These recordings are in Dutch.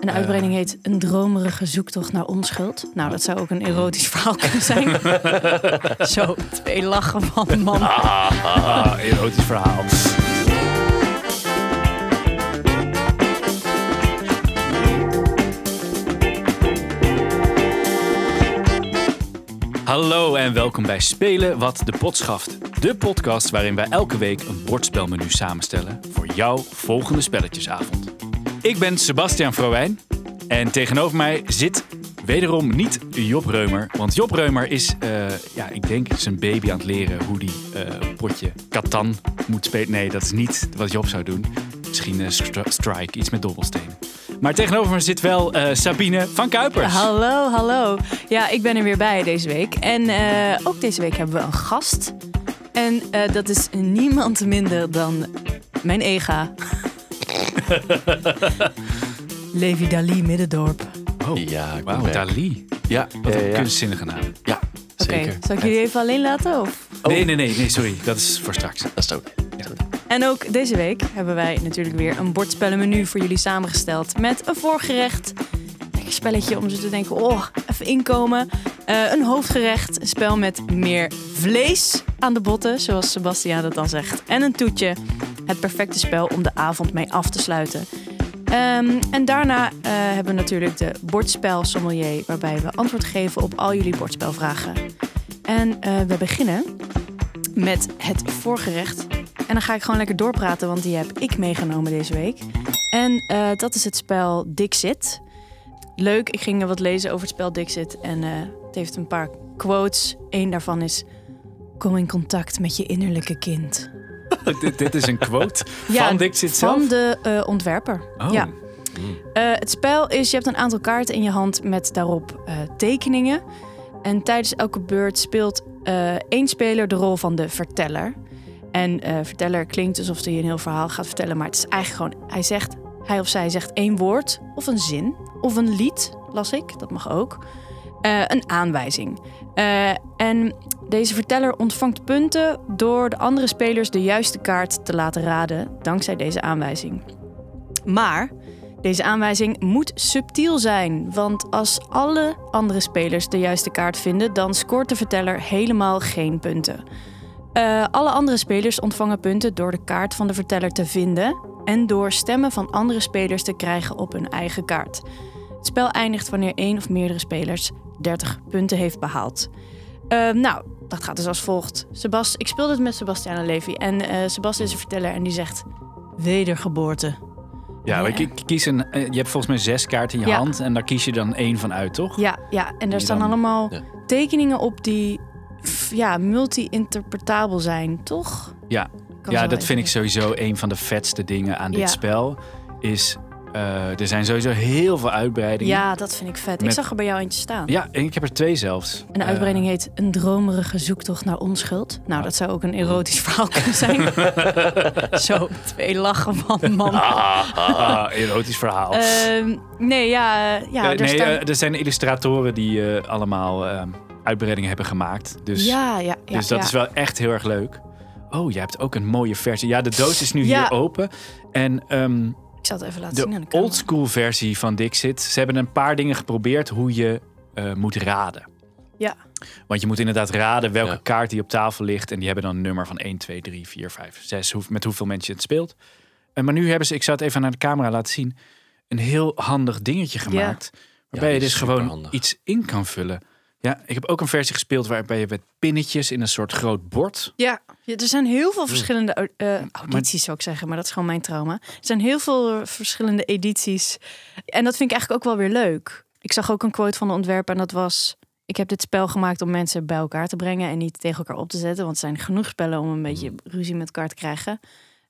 Een uitbreiding heet Een dromerige zoektocht naar onschuld. Nou, dat zou ook een erotisch verhaal kunnen zijn. Zo, twee lachen van man. Ah, erotisch verhaal. Hallo en welkom bij Spelen wat de pot schaft. De podcast waarin wij elke week een bordspelmenu samenstellen voor jouw volgende spelletjesavond. Ik ben Sebastian Vrouwijn en tegenover mij zit wederom niet Job Reumer. Want Job Reumer is, eh, ja, ik denk zijn baby aan het leren hoe die eh, potje Catan moet spelen. Nee, dat is niet wat Job zou doen. Misschien een strike, iets met dobbelstenen. Maar tegenover me zit wel eh, Sabine van Kuipers. Hallo, hallo. Ja, ik ben er weer bij deze week. En eh, ook deze week hebben we een gast. En eh, dat is niemand minder dan mijn ega. Levi Dali Middendorp. Oh, Ja, wauw. Dali. Ja, Wat een ja. kunstzinnige naam. Ja, Oké, zeker. zal ik jullie even alleen laten? Of? Oh. Nee, nee, nee, nee, sorry. Dat is voor straks. Dat is het ook. En ook deze week hebben wij natuurlijk weer een bordspellenmenu voor jullie samengesteld. Met een voorgerecht, lekker spelletje om zo te denken, oh, even inkomen. Eh, een hoofdgerecht, een spel met meer vlees aan de botten, zoals Sebastiaan dat dan zegt. En een toetje, het perfecte spel om de avond mee af te sluiten. Ehm, en daarna eh, hebben we natuurlijk de bordspel sommelier, waarbij we antwoord geven op al jullie bordspelvragen. En eh, we beginnen met het voorgerecht. En dan ga ik gewoon lekker doorpraten, want die heb ik meegenomen deze week. En eh, dat is het spel Dixit. Leuk, ik ging wat lezen over het spel Dixit. En het heeft een paar quotes. Eén daarvan is... Kom in contact met je innerlijke kind. dit, dit is een quote Ja, van zelf? Van de eh, ontwerper. Oh. Ja. Eh, het spel is, je hebt een aantal kaarten in je hand met daarop eh, tekeningen. En tijdens elke beurt speelt één speler de rol van de verteller. En verteller klinkt alsof hij een heel verhaal gaat vertellen, maar het is eigenlijk gewoon, hij zegt, hij of zij zegt één woord of een zin of een lied, las ik, dat mag ook. Eh, een aanwijzing. Eh, en deze verteller ontvangt punten door de andere spelers de juiste kaart te laten raden dankzij deze aanwijzing. Maar deze aanwijzing moet subtiel zijn, want als alle andere spelers de juiste kaart vinden, dan scoort de verteller helemaal geen punten. Eh, alle andere spelers ontvangen punten door de kaart van de verteller te vinden en door stemmen van andere spelers te krijgen op hun eigen kaart. Het spel eindigt wanneer één of meerdere spelers 30 punten heeft behaald. Eh, nou, dat gaat dus als volgt. Sebas, ik speelde het met Sebastian en Levi en eh Sebas is een verteller en die zegt wedergeboorte. Ja, Ja. ik kies een, eh, je hebt volgens mij zes kaarten in je Ja. hand en daar kies je dan één van uit, toch? Ja, ja en daar staan dan- allemaal Ja. tekeningen op die ja, multi-interpretabel zijn, toch? Ja. Ja, dat vind ik sowieso een van de vetste dingen aan dit spel. Is, eh, er zijn sowieso heel veel uitbreidingen. Ja, dat vind ik vet. Ik zag er bij jou eentje staan. Ja, en ik heb er twee zelfs. Een uitbreiding heet Een dromerige zoektocht naar onschuld. Nou, dat zou ook een erotisch verhaal kunnen zijn. Zo, twee lachen van een man. Ah, ah, erotisch verhaal. Ehm, nee, ja, eh, ja Eh, er nee, staan... eh, er zijn illustratoren die eh, allemaal eh, uitbreidingen hebben gemaakt. Dus, ja, ja, ja. dus dat ja. is wel echt heel erg leuk. Oh, jij hebt ook een mooie versie. Ja, de doos is nu hier open. En ehm, zal het even laten zien aan de camera. oldschool versie van Dixit. Ze hebben een paar dingen geprobeerd hoe je eh, moet raden. Ja. Want je moet inderdaad raden welke Ja. kaart die op tafel ligt. En die hebben dan een nummer van 1, 2, 3, 4, 5, 6. hoe- Met hoeveel mensen je het speelt. En maar nu hebben ze, ik zal het even naar de camera laten zien. Een heel handig dingetje gemaakt. Waarbij je dus gewoon iets in kan vullen. Ja, ik heb ook een versie gespeeld waarbij je met pinnetjes in een soort groot bord. Ja, ja, er zijn heel veel verschillende au- eh, audities, zou ik zeggen, maar dat is gewoon mijn trauma. Er zijn heel veel verschillende edities. En dat vind ik eigenlijk ook wel weer leuk. Ik zag ook een quote van de ontwerper en dat was... Ik heb dit spel gemaakt om mensen bij elkaar te brengen en niet tegen elkaar op te zetten. Want er zijn genoeg spellen om een beetje ruzie met elkaar te krijgen.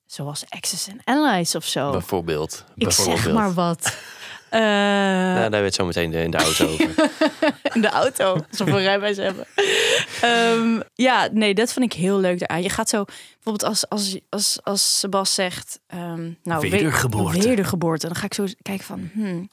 Zoals Access and Allies of zo. Bijvoorbeeld. Ik bijvoorbeeld. zeg maar wat. Eh, Nou, daar werd zo meteen in de auto over. in de auto, alsof we een rijbewijs hebben. Ehm, ja, nee, dat vind ik heel leuk eraan. Je gaat zo, bijvoorbeeld als, als, als, als Sebas zegt... ehm nou, we- Wedergeboorte. Wedergeboorte. Dan ga ik zo kijken van, hmm,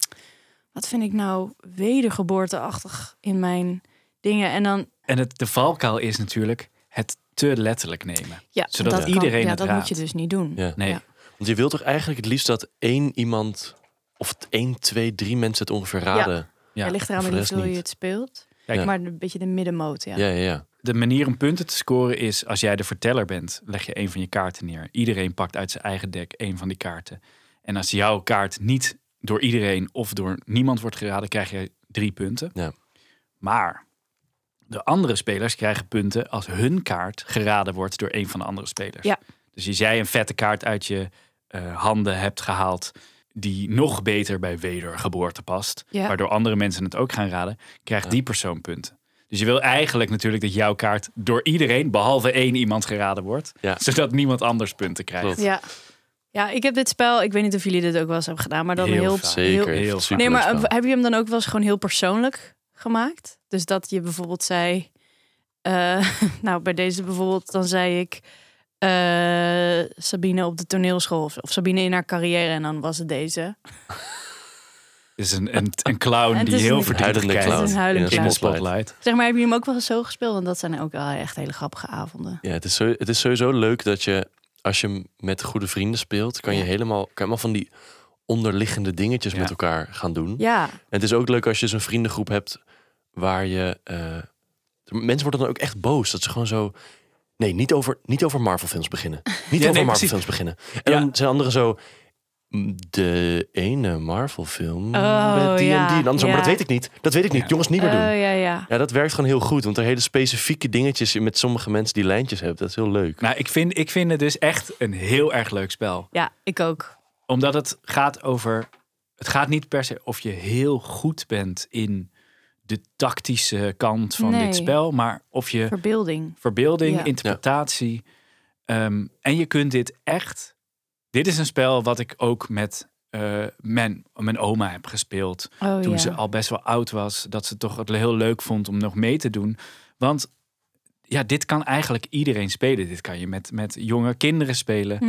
wat vind ik nou wedergeboorteachtig in mijn dingen? En dan, En het, de valkuil is natuurlijk het te letterlijk nemen. ja, Zodat dat iedereen kan, ja, het dat raadt. moet je dus niet doen. Ja. Nee. Ja. Want je wilt toch eigenlijk het liefst dat één iemand of het 1, 2, 3 mensen het ongeveer raden. Ja. Het ligt eraan rest hoeveel je het speelt. Kijk, Maar een beetje de middenmoot, ja. Ja, ja, ja. De manier om punten te scoren is als jij de verteller bent, leg je een van je kaarten neer. Iedereen pakt uit zijn eigen deck een van die kaarten. En als jouw kaart niet door iedereen of door niemand wordt geraden, krijg je drie punten. Ja. Maar de andere spelers krijgen punten als hun kaart geraden wordt door een van de andere spelers. Ja. Dus als jij een vette kaart uit je eh, handen hebt gehaald die nog beter bij wedergeboorte past, Ja. waardoor andere mensen het ook gaan raden, krijgt Ja. die persoon punten. Dus je wil eigenlijk natuurlijk dat jouw kaart door iedereen, behalve één iemand, geraden wordt. Ja. Zodat niemand anders punten krijgt. Ja. Ja, ik heb dit spel, ik weet niet of jullie dit ook wel eens hebben gedaan, maar dan Heel heel... Zeker. heel Heel vaak. Nee, maar spel. eh, heb je hem dan ook wel eens gewoon heel persoonlijk gemaakt? Dus dat je bijvoorbeeld zei... eh, nou, bij deze bijvoorbeeld, dan zei ik... eh, Sabine op de toneelschool of, of Sabine in haar carrière en dan was het deze. Het is een, een, een clown die heel Huilende kijkt clown. Het is een huilende in in spotlight. Zeg maar, hebben jullie hem ook wel eens zo gespeeld? Want dat zijn ook wel echt hele grappige avonden. Ja, het is, zo, het is sowieso leuk dat je, als je met goede vrienden speelt, kan je helemaal, kan je helemaal van die onderliggende dingetjes Ja. met elkaar gaan doen. Ja, En het is ook leuk als je zo'n vriendengroep hebt waar je. eh, mensen worden dan ook echt boos. Dat ze gewoon zo. Nee, niet over, niet over Marvel films beginnen. Niet Ja, over nee, Marvel precies. films beginnen. En Ja. dan zijn anderen zo. "Mm, De ene Marvel film. Oh, met die ja, en die. En dan zo, maar dat weet ik niet. Dat weet ik niet. Ja. Jongens, niet meer Oh, doen. ja, ja. Ja, dat werkt gewoon heel goed. Want er hele specifieke dingetjes met sommige mensen die lijntjes hebben. Dat is heel leuk. Nou, ik vind, ik vind het dus echt een heel erg leuk spel. Ja, ik ook. Omdat het gaat over. Het gaat niet per se of je heel goed bent in de tactische kant van Nee. dit spel, maar of je Verbeelding. verbeelding, Ja. interpretatie. ehm, en je kunt dit echt. Dit is een spel wat ik ook met eh, mijn, mijn oma heb gespeeld. Oh, toen ja. ze al best wel oud was. Dat ze toch het heel leuk vond om nog mee te doen. Want ja, dit kan eigenlijk iedereen spelen. Dit kan je met, met jonge kinderen spelen.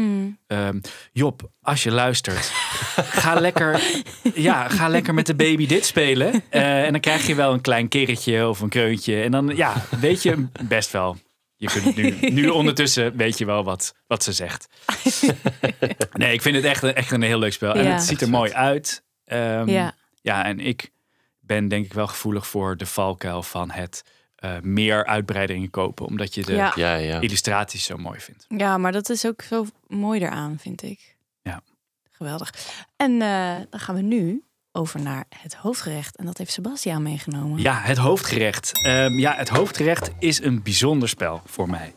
Ehm, Job, als je luistert, ga lekker, ja, ga lekker met de baby dit spelen. Eh, en dan krijg je wel een klein kerretje of een kreuntje. En dan, ja, weet je best wel. Je kunt het nu, nu ondertussen weet je wel wat, wat ze zegt. Nee, ik vind het echt, een- echt een heel leuk spel. En Ja. het ziet er mooi uit. Ehm, Ja. ja, en ik ben denk ik wel gevoelig voor de valkuil van het eh, meer uitbreidingen kopen. Omdat je de Ja. Ja, ja. illustraties zo mooi vindt. ja, maar dat is ook zo mooi eraan, vind ik. Ja. Geweldig. En eh, dan gaan we nu over naar het hoofdgerecht. En dat heeft Sebastiaan meegenomen. Ja, het hoofdgerecht. Ehm, ja, het hoofdgerecht is een bijzonder spel voor mij.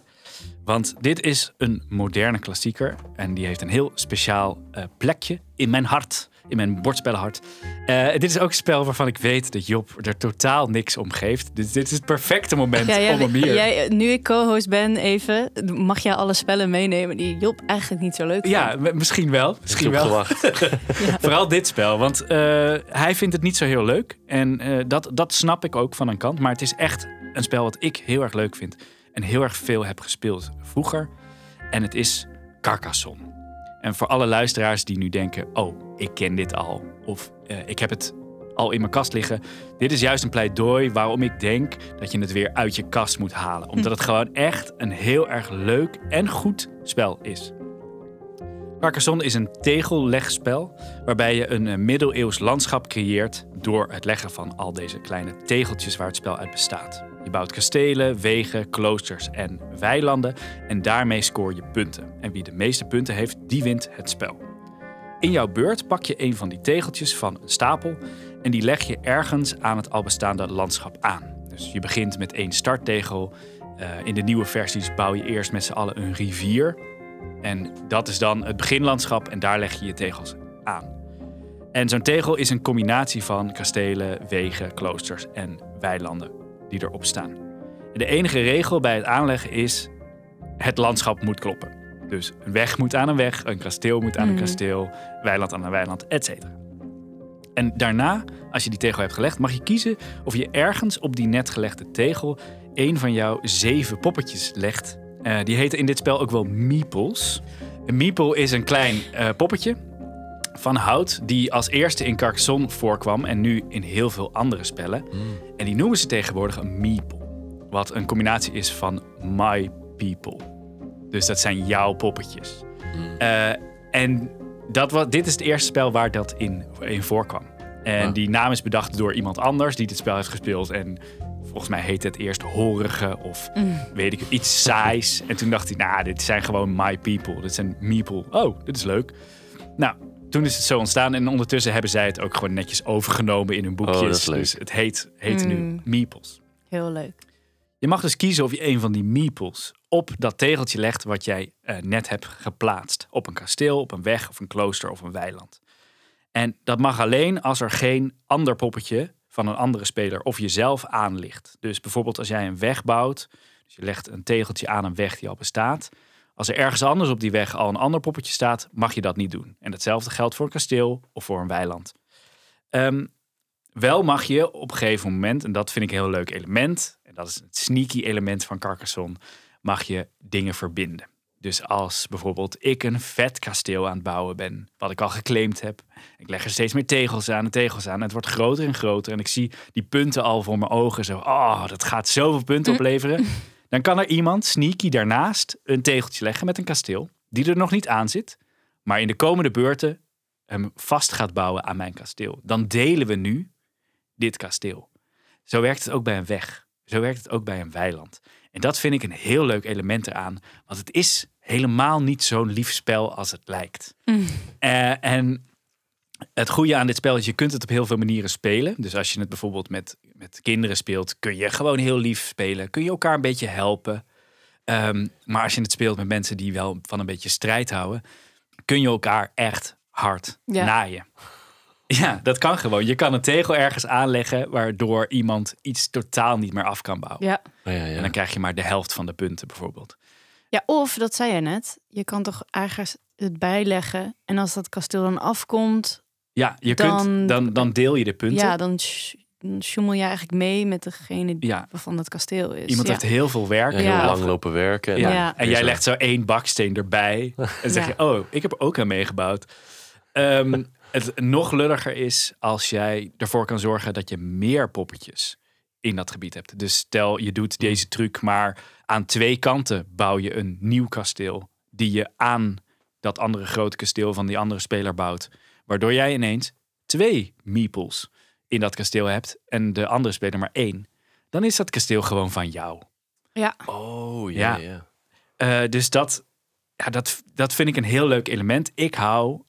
Want dit is een moderne klassieker. En die heeft een heel speciaal eh, plekje in mijn hart. In mijn bordspellenhart. Eh, dit is ook een spel waarvan ik weet dat Job er totaal niks om geeft. Dus dit is het perfecte moment Ja, jij- om hem hier... jij, nu ik co-host ben, even, mag jij alle spellen meenemen die Job eigenlijk niet zo leuk vindt. Ja, misschien wel. Misschien wel. gewacht. Vooral dit spel, want eh, hij vindt het niet zo heel leuk. En eh, dat, dat snap ik ook van een kant. Maar het is echt een spel wat ik heel erg leuk vind. En heel erg veel heb gespeeld vroeger. En het is Carcassonne. En voor alle luisteraars die nu denken... oh, ik ken dit al. Of eh, ik heb het al in mijn kast liggen. Dit is juist een pleidooi waarom ik denk dat je het weer uit je kast moet halen. Omdat het gewoon echt een heel erg leuk en goed spel is. Carcassonne is een tegellegspel waarbij je een eh, middeleeuws landschap creëert door het leggen van al deze kleine tegeltjes waar het spel uit bestaat. Je bouwt kastelen, wegen, kloosters en weilanden en daarmee scoor je punten. En wie de meeste punten heeft, die wint het spel. In jouw beurt pak je een van die tegeltjes van een stapel en die leg je ergens aan het al bestaande landschap aan. Dus je begint met één starttegel. Eh, in de nieuwe versies bouw je eerst met z'n allen een rivier. En dat is dan het beginlandschap en daar leg je je tegels aan. En zo'n tegel is een combinatie van kastelen, wegen, kloosters en weilanden die erop staan. En de enige regel bij het aanleggen is: het landschap moet kloppen. Dus een weg moet aan een weg, een kasteel moet aan een Mhm. kasteel, weiland aan een weiland, etc. En daarna, als je die tegel hebt gelegd, mag je kiezen of je ergens op die net gelegde tegel een van jouw zeven poppetjes legt. Eh, die heten in dit spel ook wel meeples. Een meeple is een klein eh, poppetje van hout die als eerste in Carcassonne voorkwam en nu in heel veel andere spellen. En die noemen ze tegenwoordig een meeple. Wat een combinatie is van my people. Dus dat zijn jouw poppetjes. Mm. Eh, en dat was, dit is het eerste spel waar dat in, in voorkwam. En Ah. die naam is bedacht door iemand anders die dit spel heeft gespeeld. En volgens mij heette het eerst Horige of weet ik iets saais. En toen dacht hij, nou, dit zijn gewoon my people. Dit zijn meeple. Oh, dit is leuk. Nou, toen is het zo ontstaan. En ondertussen hebben zij het ook gewoon netjes overgenomen in hun boekjes. Oh, dat is leuk. Dus het heet, heet nu Mm. Meeples. Heel leuk. Je mag dus kiezen of je een van die meeples op dat tegeltje legt wat jij eh, net hebt geplaatst. Op een kasteel, op een weg of een klooster of een weiland. En dat mag alleen als er geen ander poppetje van een andere speler of jezelf aan ligt. Dus bijvoorbeeld als jij een weg bouwt, dus je legt een tegeltje aan een weg die al bestaat. Als er ergens anders op die weg al een ander poppetje staat, mag je dat niet doen. En hetzelfde geldt voor een kasteel of voor een weiland. Ehm, wel mag je op een gegeven moment, en dat vind ik een heel leuk element, en dat is het sneaky element van Carcassonne, mag je dingen verbinden. Dus als bijvoorbeeld ik een vet kasteel aan het bouwen ben, wat ik al geclaimd heb. Ik leg er steeds meer tegels aan en tegels aan. En het wordt groter en groter. En ik zie die punten al voor mijn ogen. Zo, oh, dat gaat zoveel punten opleveren. Dan kan er iemand sneaky daarnaast een tegeltje leggen met een kasteel. Die er nog niet aan zit. Maar in de komende beurten hem vast gaat bouwen aan mijn kasteel. Dan delen we nu dit kasteel. Zo werkt het ook bij een weg. Zo werkt het ook bij een weiland. En dat vind ik een heel leuk element eraan. Want het is helemaal niet zo'n lief spel als het lijkt. Eh, en het goede aan dit spel is, je kunt het op heel veel manieren spelen. Dus als je het bijvoorbeeld met, met kinderen speelt, kun je gewoon heel lief spelen. Kun je elkaar een beetje helpen. Ehm, maar als je het speelt met mensen die wel van een beetje strijd houden, kun je elkaar echt hard Ja. naaien. Ja, dat kan gewoon. Je kan een tegel ergens aanleggen waardoor iemand iets totaal niet meer af kan bouwen. Ja. Oh, ja, ja. En dan krijg je maar de helft van de punten bijvoorbeeld. ja, of, dat zei je net, je kan toch ergens het bijleggen. En als dat kasteel dan afkomt, Ja, je Dan- kunt, dan, dan deel je de punten. ja, dan sjoemel je eigenlijk mee met degene die Ja. waarvan dat kasteel is. Iemand ja. heeft heel veel werk. Ja, heel Ja. lang lopen werken. En Ja. dan Ja. En jij legt zo één baksteen erbij. En dan zeg Ja. je, oh, ik heb ook aan meegebouwd. Ehm, het nog lulliger is als jij ervoor kan zorgen dat je meer poppetjes in dat gebied hebt. Dus stel je doet deze truc, maar aan twee kanten bouw je een nieuw kasteel. Die je aan dat andere grote kasteel van die andere speler bouwt. Waardoor jij ineens twee meeples in dat kasteel hebt en de andere speler maar één. Dan is dat kasteel gewoon van jou. Ja, Oh, ja, Ja. ja. Eh, dus dat, ja, dat, dat vind ik een heel leuk element. Ik hou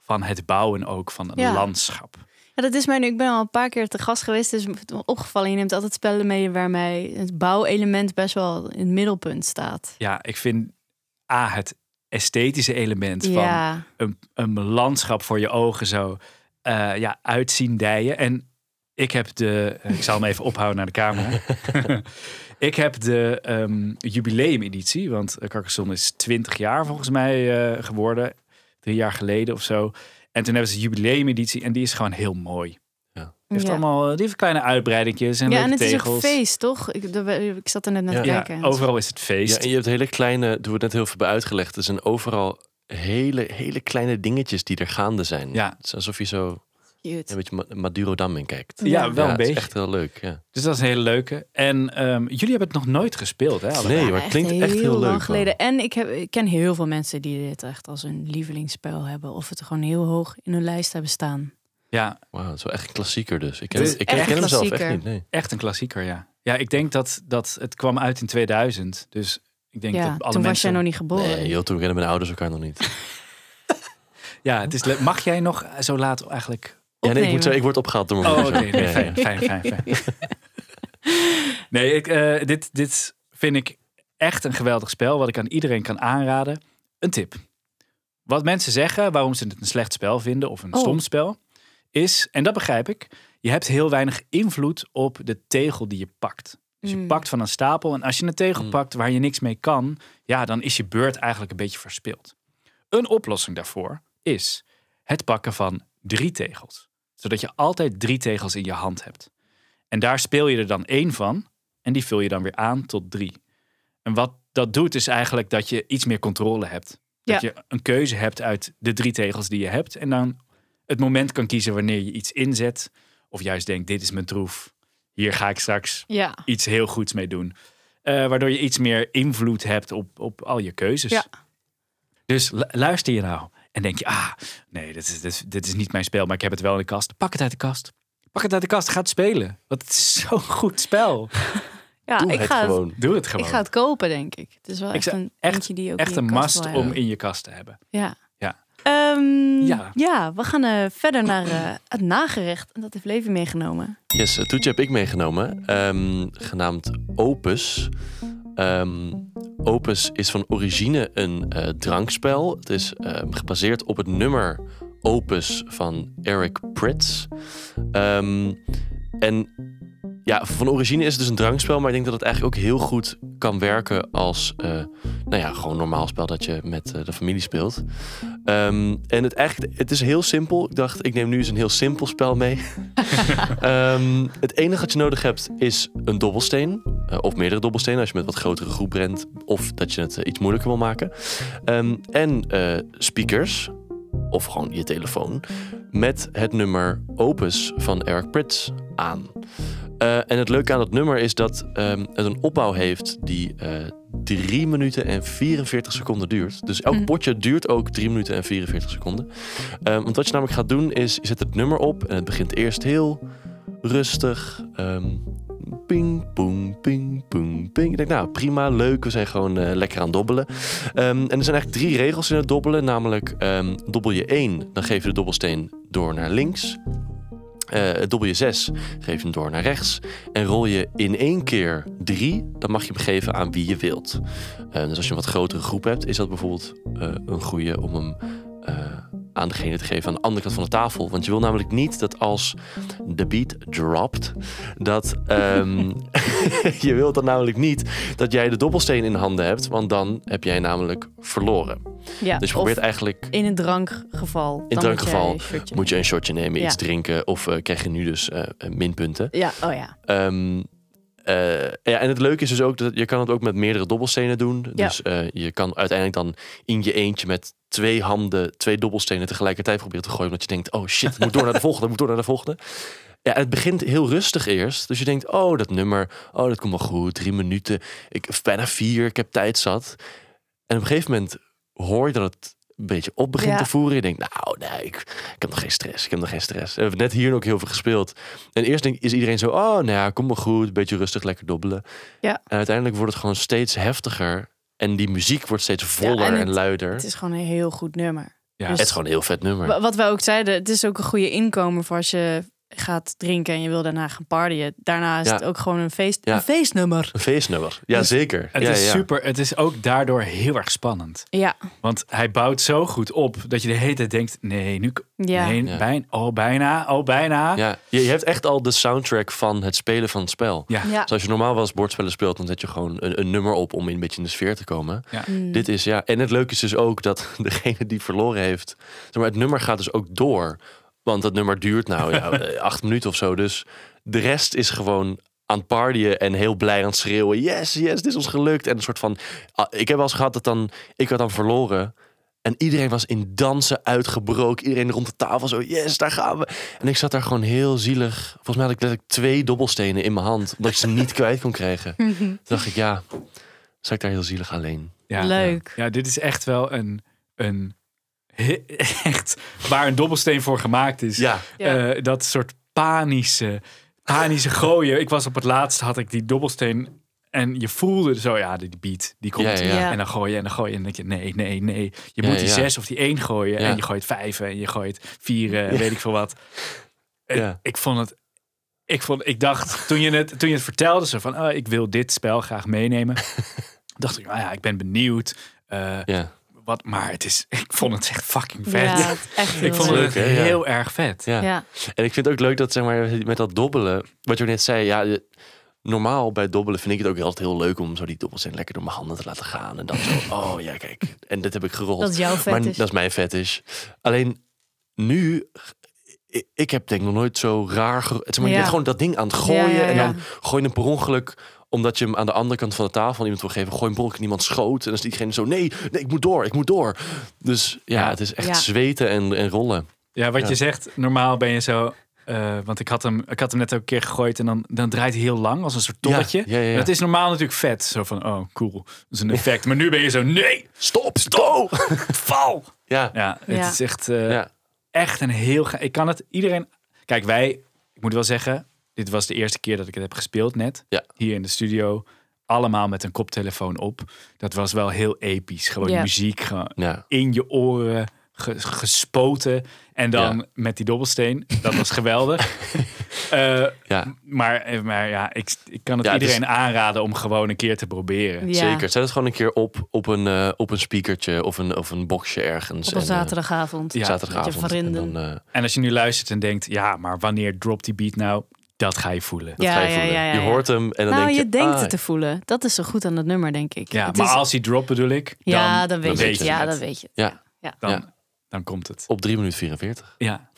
van het bouwen ook van een Ja. landschap. Ja, dat is mij nu. Ik ben al een paar keer te gast geweest. Dus het is me opgevallen. Je neemt altijd spellen mee waarmee het bouwelement best wel in het middelpunt staat. Ja, ik vind A, het esthetische element van een, een landschap voor je ogen zo eh, ja, uitzien dijen. En ik heb de, ik zal hem even ophouden naar de camera. ik heb de ehm jubileumeditie, want Carcassonne is 20 jaar volgens mij eh, geworden. Drie jaar geleden of zo. En toen hebben ze de jubileumeditie en die is gewoon heel mooi. Die heeft ja. allemaal die heeft kleine uitbreidingjes en ja en het is ook feest, toch? Ik, de- ik zat er net naar te Ja. Ja, kijken. overal is het Ja, feest. en je hebt hele kleine, toen we net heel veel hebben uitgelegd, er zijn overal hele, hele kleine dingetjes die er gaande zijn. Ja. Het is alsof je zo Cute. een beetje Ma- Madurodam in kijkt. Ja, Ja. wel ja, een het is beetje. echt heel leuk. Ja. Dus dat is een hele leuke. En ehm, jullie hebben het nog nooit gespeeld, hè? Nee, Ja, maar het klinkt echt heel lang leuk. man. geleden. En ik, heb, ik ken heel veel mensen die dit echt als een lievelingsspel hebben. Of het gewoon heel hoog in hun lijst hebben staan. Ja, Wauw, het is wel echt een klassieker dus. Ik ken, Het ik ken, hem zelf echt niet. Nee. echt een klassieker, ja. Ja, ik denk dat, dat het kwam uit in 2000. Dus ik denk Ja, dat toen alle was mensen... jij nog niet geboren. Nee, joh, toen kennen mijn ouders elkaar nog niet. Ja, het is Mag jij nog zo laat eigenlijk... Ja, nee, ik, moet zo, ik word opgehaald door mijn Oh, moeder. nee, fijn, fijn, fijn, fijn. nee, ik, eh, dit, dit vind ik echt een geweldig spel. Wat ik aan iedereen kan aanraden. Een tip. Wat mensen zeggen, waarom ze het een slecht spel vinden of een Oh. stom spel, is, en dat begrijp ik, je hebt heel weinig invloed op de tegel die je pakt. Dus je Mm. pakt van een stapel en als je een tegel Mm. pakt waar je niks mee kan, ja, dan is je beurt eigenlijk een beetje verspild. Een oplossing daarvoor is het pakken van drie tegels. Zodat je altijd drie tegels in je hand hebt. En daar speel je er dan één van en die vul je dan weer aan tot drie. En wat dat doet is eigenlijk dat je iets meer controle hebt. Dat Ja. je een keuze hebt uit de drie tegels die je hebt. En dan het moment kan kiezen wanneer je iets inzet. Of juist denkt, dit is mijn troef. Hier ga ik straks Ja, iets heel goeds mee doen. Eh, waardoor je iets meer invloed hebt op, op al je keuzes. Ja. Dus lu- luister je nou En denk je, ah, nee, dit is, dit, is, dit is niet mijn spel, maar ik heb het wel in de kast. Pak het uit de kast. Pak het uit de kast, ga het spelen. Want het is zo'n goed spel. Ja, Doe ik het ga, het, gewoon. Doe het ik gewoon. ga het kopen, denk ik. Het is wel Ik echt zou- een echt- die ook Echt in je een must om in je kast te hebben. Ja. Ja. Ehm, Ja. ja. we gaan eh, verder naar eh, het nagerecht. En dat heeft Leven meegenomen. Yes, het toetje heb ik meegenomen, ehm, genaamd Opus. Ehm, Opus is van origine een eh, drankspel. Het is gebaseerd op het nummer Opus van Eric Prydz. En ja, van origine is het dus een drankspel, maar ik denk dat het eigenlijk ook heel goed kan werken als, eh, nou ja, gewoon normaal spel dat je met eh, de familie speelt. Ehm, en het, eigenlijk, het is heel simpel. Ik dacht, ik neem nu eens een heel simpel spel mee. Ehm, het enige wat je nodig hebt is een dobbelsteen. eh, of meerdere dobbelstenen als je met wat grotere groep rent. Of dat je het iets moeilijker wil maken. Ehm, en speakers. Of gewoon je telefoon. Met het nummer Opus van Eric Prydz aan. Eh, en het leuke aan dat nummer is dat ehm, het een opbouw heeft die eh 3 minuten en 44 seconden duurt. Dus elk Mhm. potje duurt ook 3 minuten en 44 seconden. Ehm, want wat je namelijk gaat doen is, je zet het nummer op en het begint eerst heel rustig. ehm, ping, poeng, ping, poeng, ping. Ik denk, nou prima, leuk, we zijn gewoon eh, lekker aan het dobbelen. Ehm, en er zijn eigenlijk drie regels in het dobbelen. Namelijk, dobbel je één, dan geef je de dobbelsteen door naar links. Eh dobbel je 6, geef hem door naar rechts. En rol je in één keer 3, dan mag je hem geven aan wie je wilt. Eh, dus als je een wat grotere groep hebt, is dat bijvoorbeeld eh, een goede om hem aan degene te geven aan de andere kant van de tafel. Want je wil namelijk niet dat als de beat dropt, dat ehm, je wilt dan namelijk niet dat jij de dobbelsteen in handen hebt, want dan heb jij namelijk verloren. Ja, Dus je probeert eigenlijk in een drankgeval. In drankgeval moet, je een shotje nemen, Ja. iets drinken of eh, krijg je nu dus eh, eh, minpunten. Ja, oh ja. Ehm, eh, ja, en het leuke is dus ook dat je kan het ook met meerdere dobbelstenen doen. Ja. Dus eh, je kan uiteindelijk dan in je eentje met twee handen twee dobbelstenen tegelijkertijd proberen te gooien. Omdat je denkt, oh shit, moet door naar de volgende, moet door naar de volgende. Ja, het begint heel rustig eerst. Dus je denkt, oh, dat nummer, oh, dat komt wel goed. Drie minuten, ik, bijna vier, ik heb tijd zat. En op een gegeven moment hoor je dat het een beetje op begint Ja. te voeren. Je denkt, nou, nee, ik, ik heb nog geen stress. Ik heb nog geen stress. We hebben net hier ook heel veel gespeeld. En eerst denk, is iedereen zo, oh, nou ja, kom maar goed. Beetje rustig, lekker dobbelen. Ja. En uiteindelijk wordt het gewoon steeds heftiger. En die muziek wordt steeds voller en en, het- luider. Het is gewoon een heel goed nummer. Ja. Dus- Het is gewoon een heel vet nummer. Wa- Wat wij ook zeiden, het is ook een goede inkomen voor als je gaat drinken en je wil daarna gaan partyen. Daarna is Ja. het ook gewoon een, feest, Ja. een feestnummer. Een feestnummer. Ja, Dus- zeker. Het ja, is ja. super. Het is ook daardoor heel erg spannend. Ja, Want hij bouwt zo goed op dat je de hele tijd denkt: nee, nu. ja. Nee, Ja. bijna. Oh, bijna. Oh, bijna. Ja. Je, je hebt echt al de soundtrack van het spelen van het spel. ja. Dus als je normaal wel eens bordspellen speelt, dan zet je gewoon een, een nummer op om in een beetje in de sfeer te komen. Mm. Dit is ja. En het leuke is dus ook dat degene die verloren heeft. Zeg maar, het nummer gaat dus ook door. Want dat nummer duurt nou ja, acht minuten of zo. Dus de rest is gewoon aan het partyen en heel blij aan het schreeuwen. Yes, yes, dit is ons gelukt. En een soort van. ah, Ik heb wel eens gehad dat dan. Ik had dan verloren. En iedereen was in dansen uitgebroken. Iedereen rond de tafel zo, yes, daar gaan we. En ik zat daar gewoon heel zielig. Volgens mij had ik letterlijk twee dobbelstenen in mijn hand. Omdat ik ze niet kwijt kon krijgen. Toen dacht ik, ja, zat ik daar heel zielig alleen. Ja. Leuk. Ja, dit is echt wel een. een he- echt waar een dobbelsteen voor gemaakt is. Ja. Eh, dat soort panische, panische gooien. Ik was op het laatst, had ik die dobbelsteen. En je voelde zo, ja, die beat, die komt. Ja. En dan gooi je en dan gooi je. En dan denk je, nee, nee, nee. Je Ja, moet die ja. zes of die één gooien. Ja. En je gooit vijf en je gooit vier, eh, weet ik veel wat. En Ja. Ik vond het... Ik, vond, ik dacht, toen je, het, toen je het vertelde, zo van, oh, ik wil dit spel graag meenemen. dacht ik, nou ja, ik ben benieuwd. eh, ja, wat, maar het is, ik vond het echt fucking vet. Ja, het is echt heel ik vond het Leuk? Ja. heel erg vet. ja. Ja. En ik vind het ook leuk dat zeg maar met dat dobbelen, wat je net zei, ja, je- normaal bij dobbelen vind ik het ook altijd heel leuk om zo die dobbelsteen lekker door mijn handen te laten gaan en dan zo, oh ja, kijk, en dit heb ik gerold. Dat is jouw maar vet. dat is mijn fetish. Alleen nu, ik, ik heb denk ik nog nooit zo raar, zeg maar, je Ja. bent gewoon dat ding aan het gooien Ja, ja, en ja. dan gooi je hem per ongeluk omdat je hem aan de andere kant van de tafel aan iemand wil geven, gooi je een brok in iemand schoot. En dan is diegene zo, nee, nee, ik moet door, ik moet door. Dus ja, het is echt Ja. zweten en, en rollen. Ja, wat Ja. je zegt, normaal ben je zo... Eh, want ik had, hem, ik had hem net ook een keer gegooid en dan, dan draait hij heel lang als een soort tolletje. Ja, ja, ja, Dat is normaal natuurlijk vet. Zo van, oh cool, dat is een effect. Maar nu ben je zo, nee, Stop, stop! val. Ja, Ja, het Ja. is echt, eh, ja. echt een heel... Ik kan het iedereen... Kijk, wij, ik moet wel zeggen, dit was de eerste keer dat ik het heb gespeeld net. Ja. Hier in de studio. Allemaal met een koptelefoon op. Dat was wel heel episch. Gewoon Ja. muziek, gewoon ja. in je oren ge- gespoten. En dan Ja. met die dobbelsteen. Dat was geweldig. Eh, ja. maar, eh, maar ja, ik, ik kan het Ja, iedereen aanraden om gewoon een keer te proberen. Ja. Zeker. Zet het gewoon een keer op op een, eh, op een speakertje of een, of een boxje ergens. Op een En, zaterdagavond. Ja, zaterdagavond. En dan, En als je nu luistert en denkt, ja, maar wanneer dropt die beat nou? Dat ga je voelen. dat Ja, ga je ja, voelen. ja, ja, Je hoort hem en dan nou, denk je... je denkt ah, het te voelen. Dat is zo goed aan het nummer, denk ik. Ja, Het maar is- als hij drop bedoel ik, dan, ja, dan weet dan je het. je Ja, dan weet je het. Ja, dan, Ja. dan komt het. op 3 minuten 44. Ja.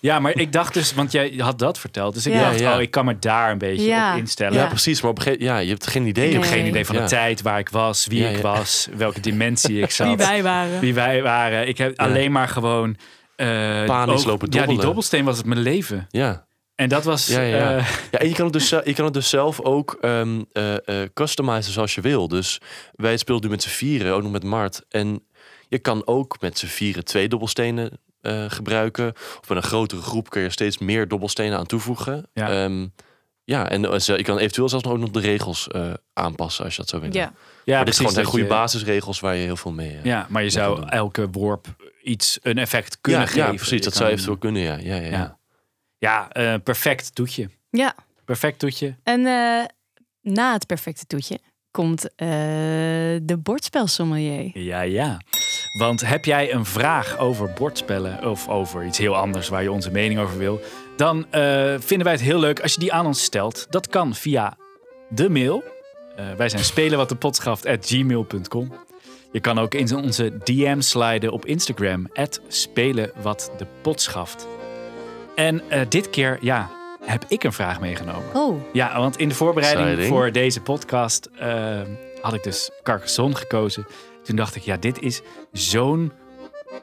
ja, maar ik dacht dus, want jij had dat verteld. Dus ik Ja. dacht, Ja, oh, ik kan me daar een beetje Ja. op instellen. Ja, precies. Maar op een gegeven ja, je hebt geen idee. Ik heb Nee. geen idee van de tijd waar ik was, wie Ja, ik ja. was, welke dimensie ik zat. Wie wij waren. Wie wij waren. Ik heb Ja. alleen maar gewoon... eh, Panisch ook- lopen Ja, die dobbelen. dobbelsteen was het mijn leven. Ja. En dat was... Ja, ja, ja. eh, Ja, en je kan het dus, je kan het dus zelf ook ehm eh, eh, customizen zoals je wil. Dus wij speelden nu met z'n vieren, ook nog met Mart. En je kan ook met z'n vieren twee dobbelstenen eh, gebruiken. Of met een grotere groep kun je steeds meer dobbelstenen aan toevoegen. Ja. Ehm, ja, en je kan eventueel zelfs nog ook nog de regels eh, aanpassen als je dat zo wil. Ja. ja, maar dit is gewoon zijn goede je- basisregels waar je heel veel mee... Ja, maar je zou doen. elke worp iets, een effect kunnen ja, geven. ja, precies. Je Dat kan- zou eventueel kunnen, ja. Ja, ja, ja. Eh, perfect toetje. ja. Perfect toetje. En eh, na het perfecte toetje komt eh, de bordspelsommelier. Ja, ja. Want heb jij een vraag over bordspellen of over iets heel anders waar je onze mening over wil, dan vinden wij het heel leuk als je die aan ons stelt. Dat kan via de mail. Wij zijn spelenwatdepodcast@gmail.com. Je kan ook in onze DM sliden op Instagram @spelenwatdepodcast. En eh, dit keer, ja, heb ik een vraag meegenomen. Oh, Ja, want in de voorbereiding Exciting. voor deze podcast eh, had ik dus Carcassonne gekozen. Toen dacht ik, ja, dit is zo'n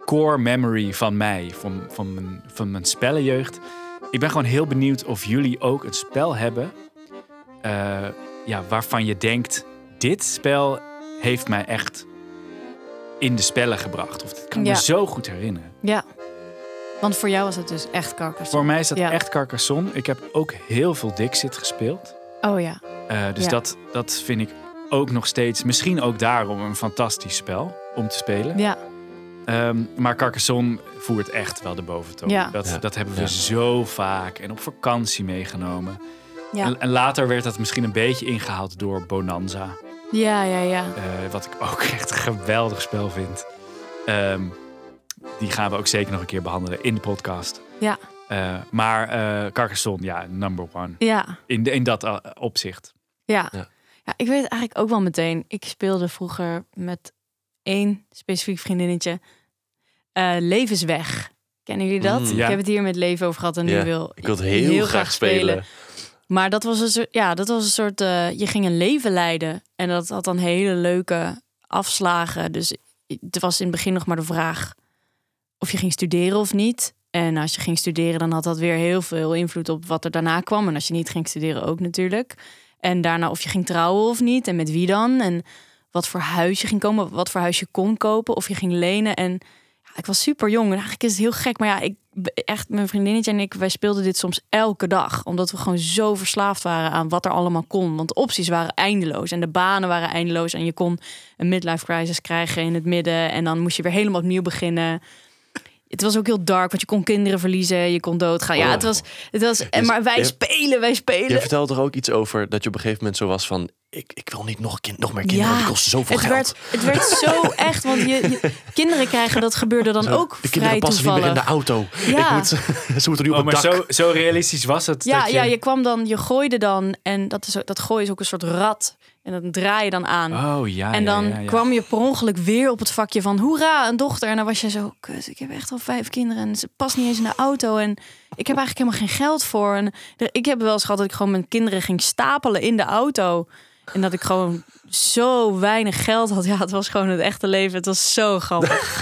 core memory van mij, van, van, mijn, van mijn spellenjeugd. Ik ben gewoon heel benieuwd of jullie ook een spel hebben eh, ja, waarvan je denkt, dit spel heeft mij echt in de spellen gebracht. Of dit kan ik Ja. me zo goed herinneren. ja. Want voor jou was het dus echt Carcassonne. Voor mij is dat Ja. echt Carcassonne. Ik heb ook heel veel Dixit gespeeld. Oh ja. Uh, dus Ja. dat, dat vind ik ook nog steeds, misschien ook daarom een fantastisch spel om te spelen. Ja. Ehm, maar Carcassonne voert echt wel de boventoon. Ja. Dat, Ja. dat hebben we Ja. zo vaak en op vakantie meegenomen. Ja. En, en later werd dat misschien een beetje ingehaald door Bonanza. Ja, ja, ja. eh, wat ik ook echt een geweldig spel vind. Ehm, die gaan we ook zeker nog een keer behandelen in de podcast. Ja. Eh, maar eh, Carcassonne, ja, number one. Ja. In, in dat eh, opzicht. Ja. Ja. ja. ik weet het eigenlijk ook wel meteen. Ik speelde vroeger met één specifiek vriendinnetje. eh, Levensweg. Kennen jullie dat? Mm. Ik Ja. heb het hier met leven over gehad en nu Ja, wil Ik wil het heel, graag spelen. Maar dat was een soort, ja, dat was een soort, eh, je ging een leven leiden. En dat had dan hele leuke afslagen. Dus het was in het begin nog maar de vraag of je ging studeren of niet. En als je ging studeren, dan had dat weer heel veel invloed op wat er daarna kwam. En als je niet ging studeren, ook natuurlijk. En daarna of je ging trouwen of niet. En met wie dan. En wat voor huis je ging komen. Wat voor huis je kon kopen. Of je ging lenen. En ja, ik was super jong. En eigenlijk is het heel gek. Maar ja, ik, echt, mijn vriendinnetje en ik, wij speelden dit soms elke dag. Omdat we gewoon zo verslaafd waren aan wat er allemaal kon. Want de opties waren eindeloos. En de banen waren eindeloos. En je kon een midlife crisis krijgen in het midden. En dan moest je weer helemaal opnieuw beginnen. Het was ook heel dark, want je kon kinderen verliezen, je kon doodgaan. Ja, Oh. het was, het was. En Dus maar wij je- spelen, wij Je spelen. vertelt toch ook iets over dat je op een gegeven moment zo was van... Ik, ik wil niet nog, een kind, nog meer kinderen, Ja, die kosten zoveel Het geld. werd, het werd zo echt, want je, je- kinderen krijgen dat gebeurde dan ook de vrij kinderen passen niet meer in de auto. Ja. Ik moet, ze moeten nu op Oh, het maar dak. zo, zo realistisch was het. Ja, dat je... ja, je kwam dan, je gooide dan en dat, is, ook- dat gooi is ook een soort rad en dat draai je dan aan. Oh ja. en dan ja, ja, ja. kwam je per ongeluk weer op het vakje van hoera, een dochter. En dan was je zo, kut, ik heb echt al vijf kinderen en ze past niet eens in de auto. En ik heb eigenlijk helemaal geen geld voor. En ik heb wel eens gehad dat ik gewoon mijn kinderen ging stapelen in de auto. En dat ik gewoon zo weinig geld had. Ja, het was gewoon het echte leven. Het was zo grappig.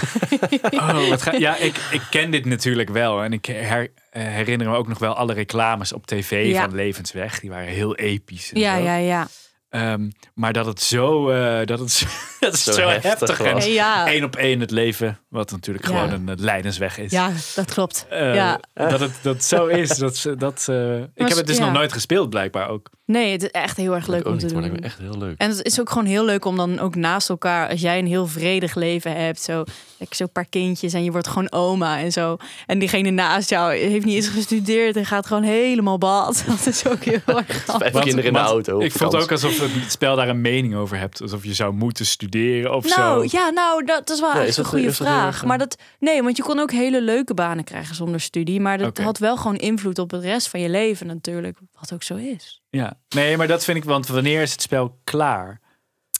Oh, wat ga- ja, ik, ik ken dit natuurlijk wel. En ik her- eh, herinner me ook nog wel alle reclames op tv Ja. van Levensweg. Die waren heel episch. En Ja, zo. ja, ja. Ehm, maar dat het zo, eh, dat het zo, dat het Zo zo, heftig heftig was. en Ja. één op één het leven, wat natuurlijk Ja. gewoon een eh, lijdensweg is. Ja, dat klopt. Eh, ja. Dat het dat zo is. Dat, ze- dat, eh, ik heb het dus ja. nog nooit gespeeld, blijkbaar ook. Nee, het is echt heel erg leuk om niet, te doen. echt heel leuk. En het is ook gewoon heel leuk om dan ook naast elkaar, als jij een heel vredig leven hebt, zo lekker zo'n paar kindjes en je wordt gewoon oma en zo. En diegene naast jou heeft niet eens gestudeerd en gaat gewoon helemaal bad. Dat is ook heel erg grappig. Vijf kinderen in de auto. Ik vond ook alsof het spel daar een mening over hebt. Alsof je zou moeten studeren of Nou, zo. ja, nou, dat is wel Ja, is een goede vraag. Maar dat, nee, want je kon ook hele leuke banen krijgen zonder studie. Maar dat had wel gewoon invloed op de rest van je leven natuurlijk. Wat ook zo is. Ja. Nee, maar dat vind ik, want wanneer is het spel klaar?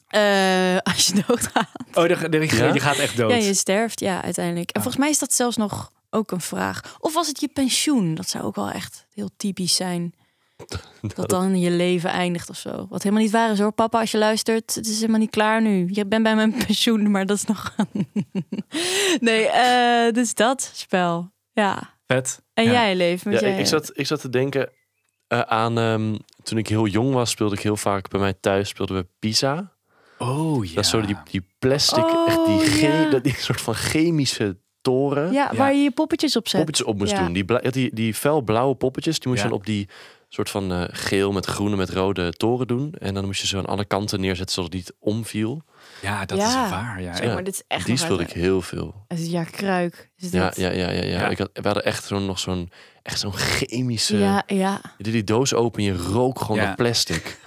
Eh, als je doodgaat. Oh, de, de, Ja? die gaat echt dood. Ja, je sterft, ja, uiteindelijk. En Ah. volgens mij is dat zelfs nog ook een vraag. Of was het je pensioen? Dat zou ook wel echt heel typisch zijn. Dat dan je leven eindigt of zo. Wat helemaal niet waar is hoor, papa, als je luistert. Het is helemaal niet klaar nu. Je bent bij mijn pensioen, maar dat is nog... nee, eh, dus dat spel. Ja. Vet. En Ja. jij, Leef? want Ja, jij, ik, ik, zat, ik zat te denken eh, aan... ehm, toen ik heel jong was, speelde ik heel vaak bij mij thuis speelden we Pisa. Oh ja. Dat is zo die, die plastic, Oh, echt die, ge- ja. dat, die soort van chemische toren. ja, Ja. waar je je poppetjes op zet. Poppetjes op moest Ja. doen. Die, die, die felblauwe poppetjes, die moest je Ja. dan op die soort van eh, geel met groene met rode toren doen. En dan moest je zo aan alle kanten neerzetten zodat het niet omviel. Ja, dat Ja. is waar. Ja. Zeg maar, dit is echt Die speelde uit- ik heel veel. Is het ja, kruik. Is Ja, dit- ja, ja, ja, ja. Ja. Ik had, we hadden echt zo'n nog zo'n echt zo'n chemische. ja, ja. Je deed die doos open, je rook gewoon Ja. dat plastic.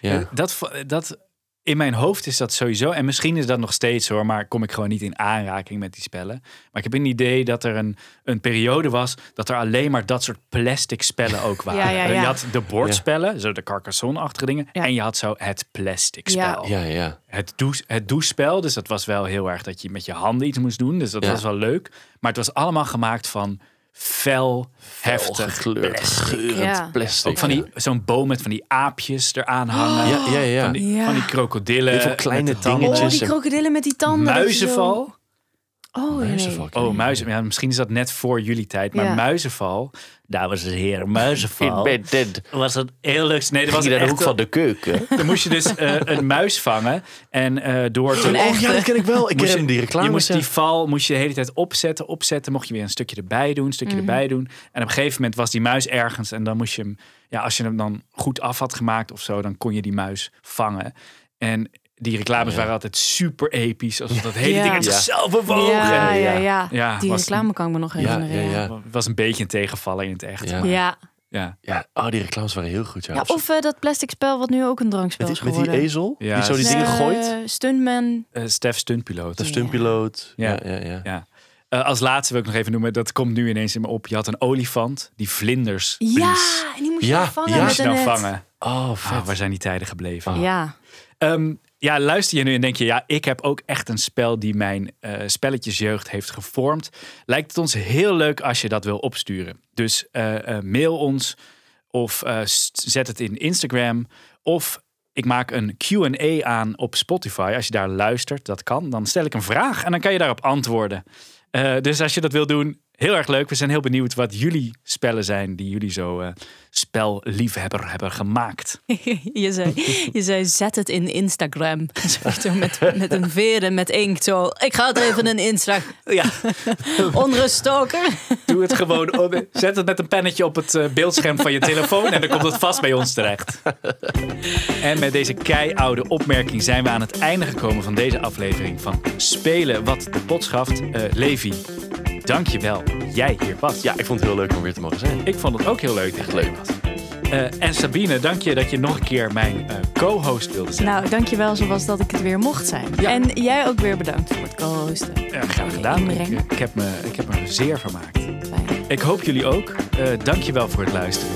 Ja. Dat, dat, in mijn hoofd is dat sowieso. En misschien is dat nog steeds hoor, maar kom ik gewoon niet in aanraking met die spellen. Maar ik heb een idee dat er een, een periode was dat er alleen maar dat soort plastic spellen ook waren. Ja, ja, Je had de bordspellen, zo de Carcassonne-achtige dingen. Ja. En je had zo het plastic Ja. spel. Ja, ja. Het, douche, het douchespel, dus dat was wel heel erg dat je met je handen iets moest doen. Dus dat Ja. was wel leuk. Maar het was allemaal gemaakt van fel, heftig gekleurd, plastic. geurend Ja. plastic. Ook van die, zo'n boom met van die aapjes eraan hangen. Ja, ja, ja. Van, die, Ja. van die krokodillen. Heel veel kleine met de tanden. Oh, dingetjes. die krokodillen met die tanden. dat zo- Muizenval. Oh, nee. Muizenval. Oh, muizen. Ja, misschien is dat net voor jullie tijd. Maar Ja. muizenval. Dames en heren, muizenval. In. Was een heel leuk. Nee, dat Was was naar de echt, hoek van de keuken. Dan moest je dus eh, een muis vangen. En eh, door te... Oh ja, dat ken ik wel. Ik Moest ken je- die reclame. Je moest die val moest je de hele tijd opzetten, opzetten. Mocht je weer een stukje erbij doen, een stukje Mhm. erbij doen. En op een gegeven moment was die muis ergens. En dan moest je hem, ja, als je hem dan goed af had gemaakt of zo, dan kon je die muis vangen. En die reclames Ja. waren altijd super episch. Alsof dat hele Ja. ding uit zichzelf bewogen. Ja, ja, Ja. ja. Ja, Die was- reclame kan ik me nog herinneren. ja, Ja, ja. Het was een beetje een tegenvaller in het echt. Ja. maar- ja. ja. Ja, oh, die reclames waren heel goed. Ja, Ja, of eh, dat plastic spel wat nu ook een drankspel met, is die, met die geworden. ezel, Ja, die zo die is- dingen Eh, gooit. Stuntman. Eh, Stef Stuntpiloot. De stuntpiloot. Ja. Ja, ja, ja. Ja. Eh, als laatste wil ik nog even noemen, dat komt nu ineens in me op. Je had een olifant die vlinders Ja, en die moest je Ja, dan vangen ja. met Moest nou vangen. Oh, Ah, vet. waar zijn die tijden gebleven? Ah. Ja. Ehm, ja, luister je nu en denk je, ja, ik heb ook echt een spel die mijn eh, spelletjesjeugd heeft gevormd. Lijkt het ons heel leuk als je dat wil opsturen. Dus eh, eh, mail ons of zet het in Instagram of ik maak een Q&A aan op Spotify. Als je daar luistert, dat kan. Dan stel ik een vraag en dan kan je daarop antwoorden. Dus als je dat wil doen, heel erg leuk. We zijn heel benieuwd wat jullie spellen zijn die jullie zo eh, spelliefhebber hebben gemaakt. je, zei, je zei, zet het in Instagram. Zo met, met een veer en met inkt. Zo, ik ga het even in Instagram. Ja, Onruststoker. Doe het gewoon. op- Zet het met een pennetje op het eh, beeldscherm van je telefoon en dan komt het vast bij ons terecht. En met deze keioude opmerking zijn we aan het einde gekomen van deze aflevering van Spelen wat de pot schaft. Eh, Levi, dank je wel dat jij hier was. Ja, ik vond het heel leuk om weer te mogen zijn. Ik vond het ook heel leuk. Echt leuk. Eh, en Sabine, dank je dat je nog een keer mijn eh, co-host wilde zijn. Nou, dankjewel zoals dat ik het weer mocht zijn. Ja. En jij ook weer bedankt voor het co-hosten. Ja, graag gedaan. Ik, inbreng. ik, heb me, ik heb me zeer vermaakt. Fijn. Ik hoop jullie ook. Eh dank je wel voor het luisteren.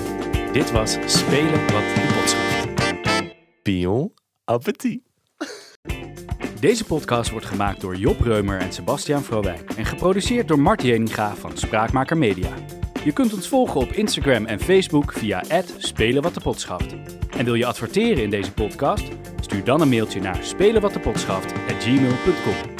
Dit was Spelen wat de pot schaft. Pion appetit. Deze podcast wordt gemaakt door Job Reumer en Sebastian Vrouwijk en geproduceerd door Marty Jeninga van Spraakmaker Media. Je kunt ons volgen op Instagram en Facebook via Spelen wat de pot schaft. En wil je adverteren in deze podcast? Stuur dan een mailtje naar spelenwattepot.gmail.com.